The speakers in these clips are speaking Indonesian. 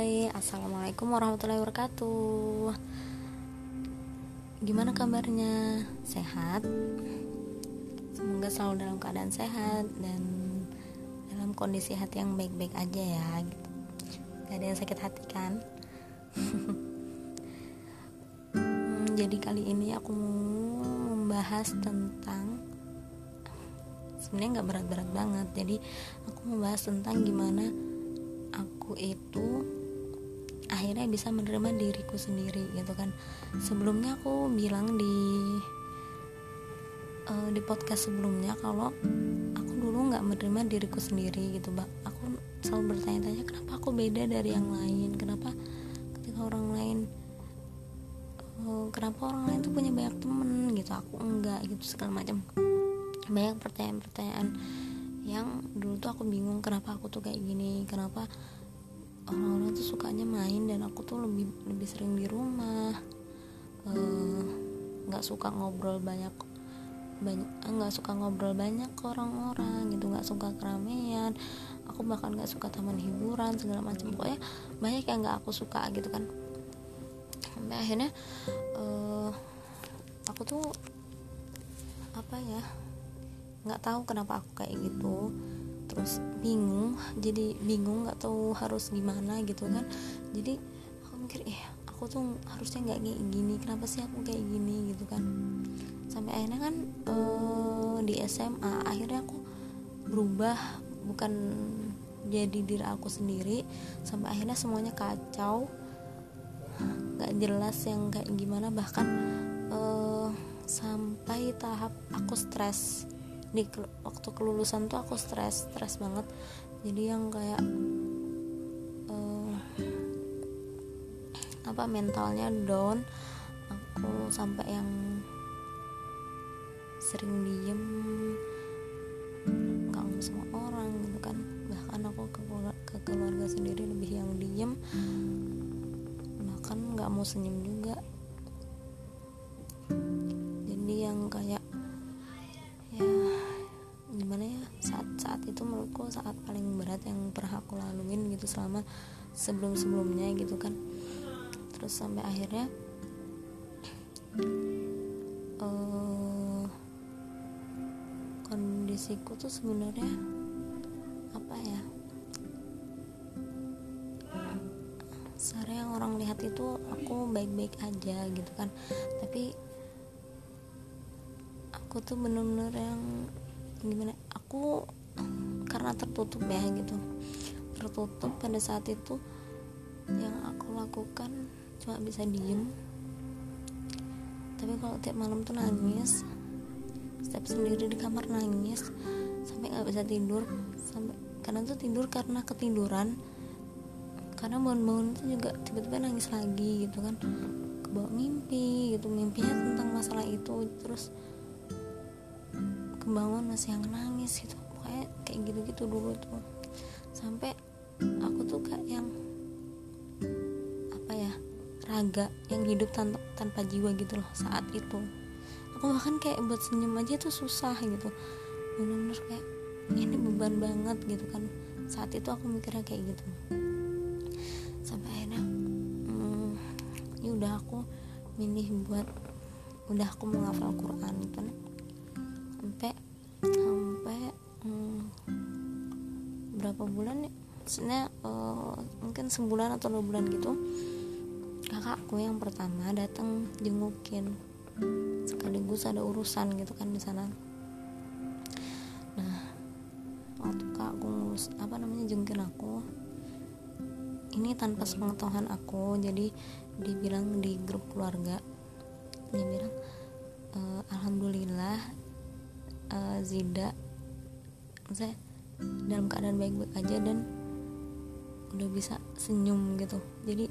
Hai, Assalamualaikum warahmatullahi wabarakatuh Gimana kabarnya? Sehat? Semoga selalu dalam keadaan sehat Dan dalam kondisi hati yang baik-baik aja ya gitu. Gak ada yang sakit hati kan? Hmm, jadi kali ini aku mau membahas tentang sebenarnya nggak berat-berat banget jadi aku membahas tentang gimana aku itu akhirnya bisa menerima diriku sendiri gitu kan. Sebelumnya aku bilang di uh, di podcast sebelumnya kalau aku dulu nggak menerima diriku sendiri gitu mbak. Aku selalu bertanya-tanya kenapa aku beda dari yang lain? Kenapa ketika orang lain uh, kenapa orang lain tuh punya banyak temen? Gitu. Aku enggak gitu segala macam. Banyak pertanyaan-pertanyaan yang dulu tuh aku bingung kenapa aku tuh kayak gini? Kenapa orang-orang tuh sukanya main dan aku tuh lebih lebih sering di rumah. Eh, nggak uh, suka ngobrol banyak banyak eh, nggak suka ngobrol banyak ke orang-orang gitu nggak suka keramaian. Aku bahkan nggak suka taman hiburan segala macam. Pokoknya banyak yang nggak aku suka gitu kan. Sampai akhirnya uh, aku tuh apa ya nggak tahu kenapa aku kayak gitu terus bingung jadi bingung nggak tahu harus gimana gitu kan. Jadi aku mikir eh aku tuh harusnya nggak kayak gini kenapa sih aku kayak gini? gitu kan. Sampai akhirnya kan uh, di SMA akhirnya aku berubah bukan jadi diri aku sendiri. Sampai akhirnya semuanya kacau nggak jelas yang kayak gimana. Bahkan uh, sampai tahap aku stres di waktu kelulusan tuh aku stres stres banget. Jadi yang kayak uh, apa mentalnya down aku sampai yang sering diem ngomong sama orang gitu kan. Bahkan aku ke, ke keluarga sendiri lebih yang diem bahkan nggak mau senyum juga. Jadi yang kayak saat paling berat yang pernah aku laluin gitu selama sebelum sebelumnya gitu kan. Terus sampai akhirnya uh, kondisiku tuh sebenarnya apa ya? Secara yang orang lihat itu aku baik-baik aja gitu kan. Tapi aku tuh bener-bener yang gimana aku karena tertutup ya gitu. Tertutup pada saat itu yang aku lakukan cuma bisa diem. Tapi kalau tiap malam tuh nangis setiap sendiri di kamar nangis sampai nggak bisa tidur sampai karena tuh tidur karena ketiduran karena bangun-bangun itu juga tiba-tiba nangis lagi gitu kan. Kebawa mimpi gitu mimpinya tentang masalah itu terus kebangun masih yang nangis gitu kayak gitu-gitu dulu tuh. Sampai aku tuh kayak yang apa ya raga yang hidup tanpa, tanpa jiwa gitu loh saat itu. Aku bahkan kayak buat senyum aja tuh susah gitu. Bener-bener kayak ini beban banget gitu kan. Saat itu aku mikirnya kayak gitu. Sampai akhirnya hmm, ya udah aku milih buat udah aku mau ngafal Quran kan sampai berapa bulan ya? Maksudnya uh, mungkin sebulan atau dua bulan gitu kakakku yang pertama datang jengukin. Sekaligus ada urusan gitu kan di sana. Nah waktu kakakku ngurus apa namanya jengkin aku ini tanpa sepengetahuan aku jadi dibilang di grup keluarga. Dia bilang e, alhamdulillah uh, Zida saya dalam keadaan baik-baik aja dan udah bisa senyum gitu. Jadi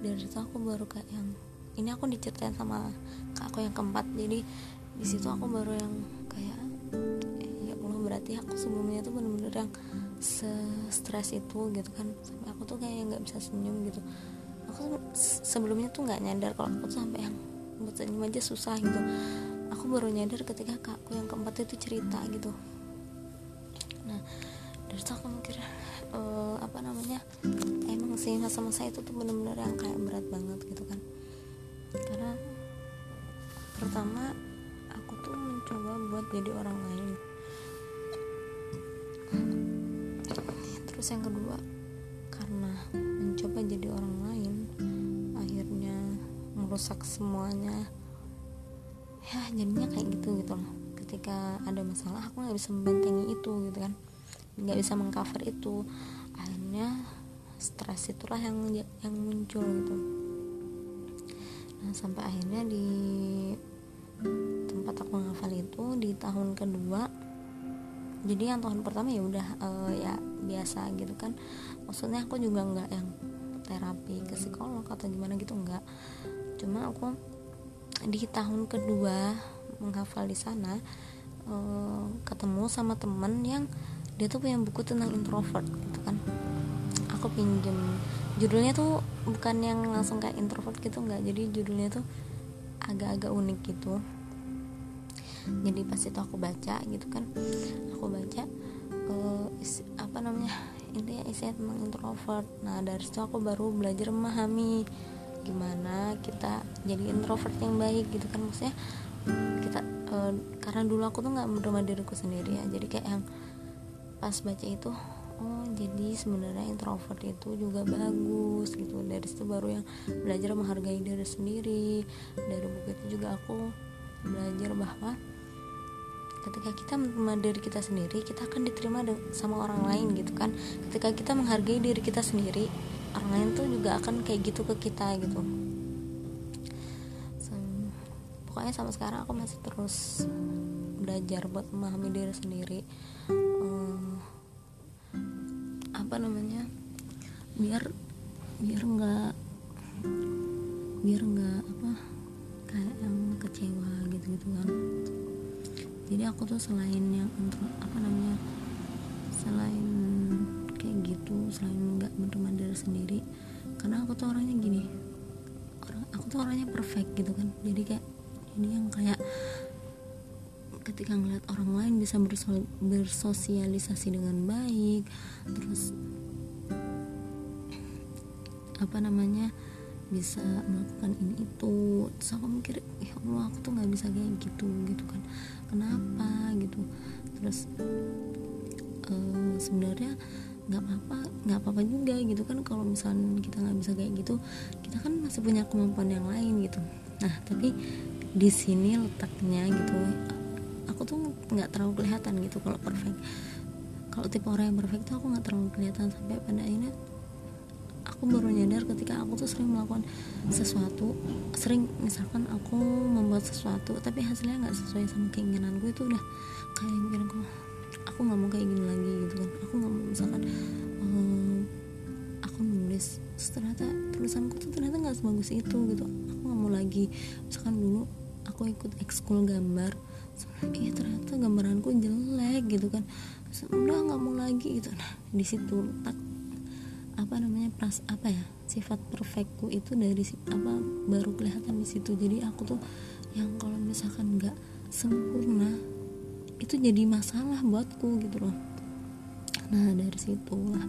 dari situ aku baru kayak yang ini aku diceritain sama kak aku yang keempat. Jadi di situ aku baru yang kayak ya Allah berarti aku sebelumnya tuh bener-bener yang stres itu gitu kan. Sampai aku tuh kayak nggak bisa senyum gitu. Aku sebelumnya tuh nggak nyadar kalau aku tuh sampai yang buat senyum aja susah gitu. Aku baru nyadar ketika kakku yang keempat itu cerita gitu dari aku mikir uh, apa namanya emang sih masa-masa itu tuh bener-bener yang kayak berat banget gitu kan. Karena pertama aku tuh mencoba buat jadi orang lain. Terus yang kedua karena mencoba jadi orang lain akhirnya merusak semuanya. Ya jadinya kayak gitu gitu loh ketika ada masalah aku nggak bisa membentengi itu gitu kan nggak bisa mengcover itu. Akhirnya stres itulah yang yang muncul gitu. Nah sampai akhirnya di tempat aku ngafal itu di tahun kedua jadi yang tahun pertama ya udah uh, ya biasa gitu kan. Maksudnya aku juga nggak yang terapi ke psikolog atau gimana gitu nggak. Cuma aku di tahun kedua menghafal di sana uh, ketemu sama temen yang dia tuh punya buku tentang introvert gitu kan. Aku pinjem. Judulnya tuh bukan yang langsung kayak introvert gitu nggak. Jadi judulnya tuh agak-agak unik gitu. Jadi pas itu aku baca gitu kan. Aku baca uh, isi, apa namanya ini isinya tentang introvert. Nah dari situ aku baru belajar memahami gimana kita jadi introvert yang baik gitu kan. Maksudnya kita uh, karena dulu aku tuh nggak menerima diriku sendiri ya. Jadi kayak yang pas baca itu oh jadi sebenarnya introvert itu juga bagus gitu. Dari situ baru yang belajar menghargai diri sendiri. Dari buku itu juga aku belajar bahwa ketika kita menerima diri kita sendiri kita akan diterima sama orang lain gitu kan. Ketika kita menghargai diri kita sendiri orang lain tuh juga akan kayak gitu ke kita gitu. So, pokoknya sama sekarang aku masih terus belajar buat memahami diri sendiri apa namanya biar biar nggak biar nggak apa kayak yang kecewa gitu gitu kan. Jadi aku tuh selain yang untuk apa namanya selain kayak gitu selain nggak menerima diri sendiri karena aku tuh orangnya gini orang aku tuh orangnya perfect gitu kan. Jadi kayak ini yang kayak ketika ngeliat orang lain bisa bersosialisasi dengan baik terus apa namanya bisa melakukan ini itu. Terus aku mikir ya Allah aku tuh nggak bisa kayak gitu gitu kan. Kenapa? gitu. Terus uh, sebenarnya nggak apa-apa nggak apa-apa juga gitu kan kalau misalnya kita nggak bisa kayak gitu kita kan masih punya kemampuan yang lain gitu. Nah tapi di sini letaknya gitu aku tuh nggak terlalu kelihatan gitu kalau perfect. Kalau tipe orang yang perfect tuh aku nggak terlalu kelihatan sampai pada akhirnya aku baru nyadar ketika aku tuh sering melakukan sesuatu sering misalkan aku membuat sesuatu tapi hasilnya nggak sesuai sama keinginan gue itu udah kayak mikir aku aku nggak mau kayak gini lagi gitu kan. Aku nggak mau misalkan um, aku nulis ternyata tulisanku tuh ternyata nggak sebagus itu gitu. Aku nggak mau lagi. Misalkan dulu aku ikut ekskul gambar iya ternyata gambaranku jelek gitu kan. Udah nggak mau lagi gitu. Nah di situ tak apa namanya pras apa ya sifat perfectku itu dari apa baru kelihatan di situ. Jadi aku tuh yang kalau misalkan nggak sempurna itu jadi masalah buatku gitu loh. Nah dari situ lah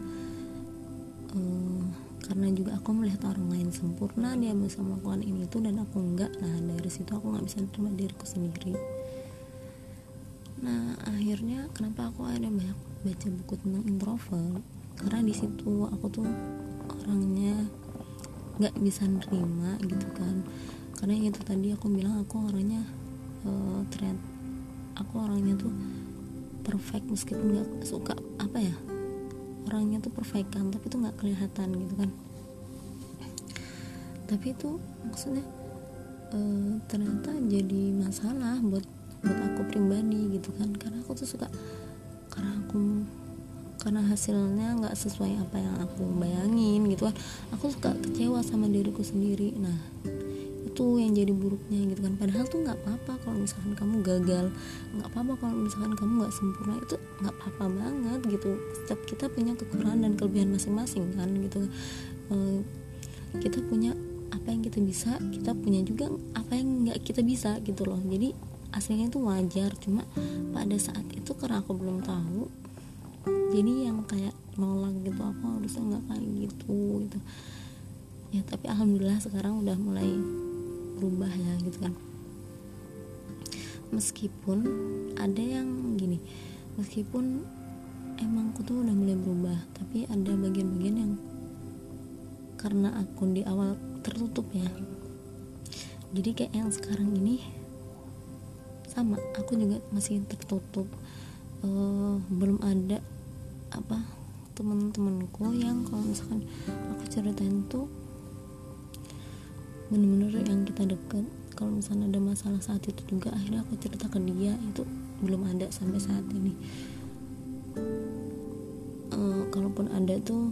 uh, karena juga aku melihat orang lain sempurna dia bisa melakukan ini itu dan aku enggak nah dari situ aku nggak bisa terima diriku sendiri nah akhirnya kenapa aku akhirnya banyak baca buku tentang introvert? Karena di situ aku tuh orangnya nggak bisa nerima gitu kan. Karena itu tadi aku bilang aku orangnya uh, trend aku orangnya tuh perfect meskipun nggak suka apa ya orangnya tuh perfect kan tapi tuh nggak kelihatan gitu kan. Tapi itu maksudnya uh, ternyata jadi masalah buat buat aku pribadi gitu kan. Karena aku tuh suka karena aku karena hasilnya nggak sesuai apa yang aku bayangin gitu kan. Aku suka kecewa sama diriku sendiri. Nah itu yang jadi buruknya gitu kan. Padahal tuh nggak apa-apa kalau misalkan kamu gagal. Nggak apa-apa kalau misalkan kamu nggak sempurna. Itu nggak apa-apa banget gitu. Setiap kita punya kekurangan dan kelebihan masing-masing kan gitu. E, kita punya apa yang kita bisa kita punya juga apa yang nggak kita bisa gitu loh. Jadi aslinya itu wajar cuma pada saat itu karena aku belum tahu jadi yang kayak nolak gitu aku harusnya nggak kayak gitu gitu. Ya tapi alhamdulillah sekarang udah mulai berubah ya gitu kan. Meskipun ada yang gini meskipun emang aku tuh udah mulai berubah tapi ada bagian-bagian yang karena akun di awal tertutup ya. Jadi kayak yang sekarang ini sama aku juga masih tertutup. Uh, belum ada apa teman-temanku yang kalau misalkan aku ceritain tuh bener-bener yang kita deket. Kalau misalnya ada masalah saat itu juga akhirnya aku cerita ke dia itu belum ada sampai saat ini. Uh, kalaupun ada tuh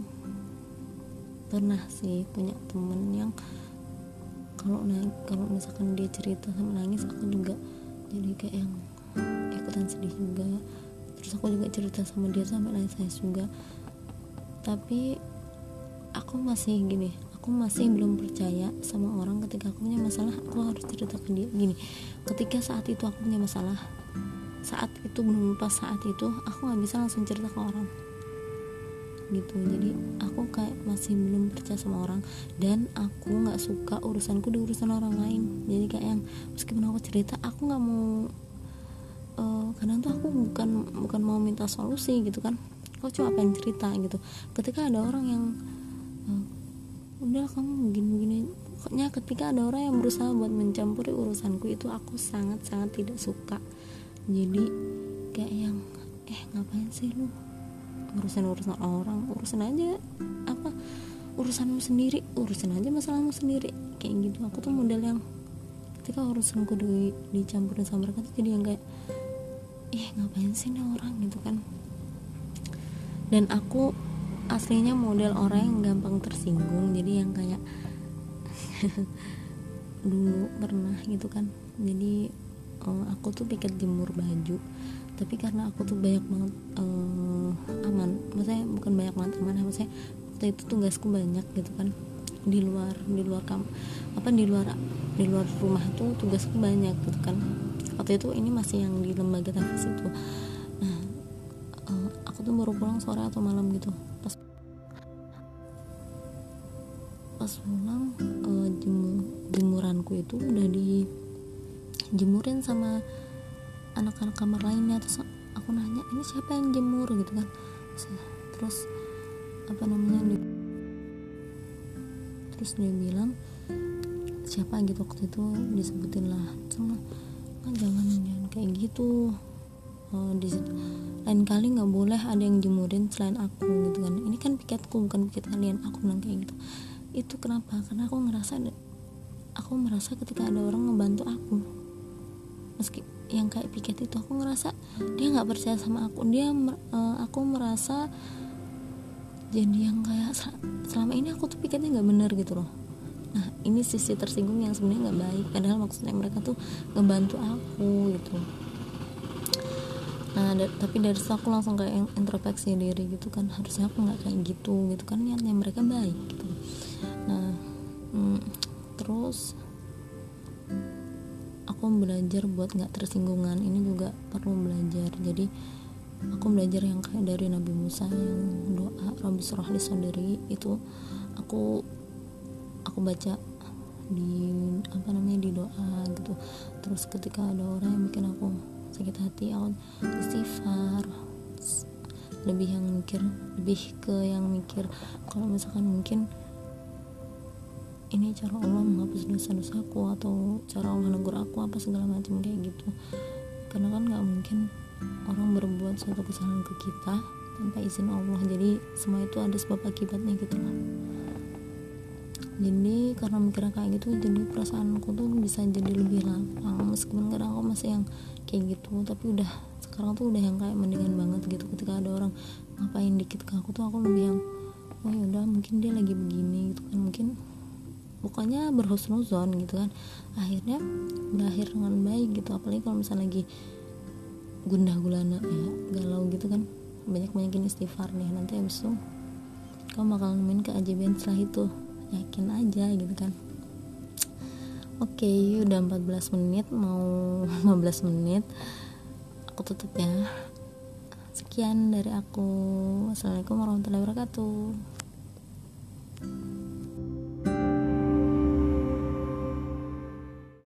pernah sih punya temen yang kalau naik kalau misalkan dia cerita sama nangis aku juga jadi kayak yang ikutan sedih juga. Terus aku juga cerita sama dia sampai nangis juga. Tapi aku masih gini aku masih belum percaya sama orang ketika aku punya masalah aku harus cerita ke dia. Gini ketika saat itu aku punya masalah saat itu belum pas saat itu aku nggak bisa langsung cerita ke orang gitu. Jadi aku kayak masih belum percaya sama orang dan aku nggak suka urusanku di urusan orang lain. Jadi kayak yang meskipun aku cerita aku nggak mau uh, kadang tuh aku bukan bukan mau minta solusi gitu kan. Aku cuma pengen cerita gitu. Ketika ada orang yang udah kamu begini-begini. Pokoknya ketika ada orang yang berusaha buat mencampuri urusanku itu aku sangat-sangat tidak suka. Jadi kayak yang eh ngapain sih lu urusan urusan orang urusan aja apa urusanmu sendiri urusan aja masalahmu sendiri kayak gitu. Aku tuh model yang ketika urusanku di, dicampurin sama mereka tuh jadi yang kayak eh ngapain sih nih orang? gitu kan. Dan aku aslinya model orang yang gampang tersinggung jadi yang kayak dulu pernah gitu kan. Jadi uh, aku tuh piket jemur baju tapi karena aku tuh banyak banget uh, aman. Maksudnya bukan banyak banget aman. Maksudnya waktu itu tugasku banyak gitu kan. Di luar di luar kam apa di luar di luar rumah tuh tugasku banyak gitu kan. Waktu itu ini masih yang di lembaga tafis itu. Nah uh, aku tuh baru pulang sore atau malam gitu. Pas pulang uh, jemur, jemuranku itu udah di jemurin sama anak-anak kamar lainnya terus aku nanya ini siapa yang jemur? Gitu kan. Terus apa namanya di, terus dia bilang siapa? Gitu waktu itu disebutin lah. Sama kan jangan jangan kayak gitu. Uh, di lain kali nggak boleh ada yang jemurin selain aku gitu kan. Ini kan piketku bukan piket kalian aku bilang kayak gitu. Itu kenapa? Karena aku ngerasa aku merasa ketika ada orang ngebantu aku. Meski yang kayak piket itu aku ngerasa dia nggak percaya sama aku. Dia uh, aku merasa jadi yang kayak selama ini aku tuh piketnya nggak bener gitu loh. Nah ini sisi tersinggung yang sebenarnya nggak baik padahal maksudnya mereka tuh ngebantu aku gitu. Nah da tapi dari situ aku langsung kayak introspeksi diri gitu kan harusnya aku nggak kayak gitu gitu kan niatnya mereka baik gitu. Nah hmm, terus aku belajar buat nggak tersinggungan ini juga perlu belajar. Jadi aku belajar yang kayak dari Nabi Musa yang doa Rabbi surah soderi itu aku aku baca di apa namanya di doa gitu. Terus ketika ada orang yang bikin aku sakit hati aku istighfar. Lebih yang mikir lebih ke yang mikir. Kalau misalkan mungkin ini cara Allah menghapus dosa-dosaku atau cara Allah negur aku apa segala macam kayak gitu. Karena kan nggak mungkin orang berbuat suatu kesalahan ke kita tanpa izin Allah. Jadi semua itu ada sebab akibatnya gitu lah. Jadi karena mikirnya kayak gitu jadi perasaanku tuh bisa jadi lebih lapang. Meskipun kadang aku masih yang kayak gitu tapi udah sekarang tuh udah yang kayak mendingan banget gitu. Ketika ada orang ngapain dikit ke aku tuh aku lebih yang oh ya udah mungkin dia lagi begini gitu kan. Mungkin pokoknya berhusnuzon gitu kan. Akhirnya berakhir dengan baik gitu. Apalagi kalau misalnya lagi gundah gulana ya galau gitu kan. Banyak banyakin istighfar nih. Nanti abis itu kamu bakal nemuin keajaiban setelah itu. Yakin aja gitu kan. Oke okay, udah 14 menit. Mau 15 menit. Aku tutup ya. Sekian dari aku. Assalamualaikum warahmatullahi wabarakatuh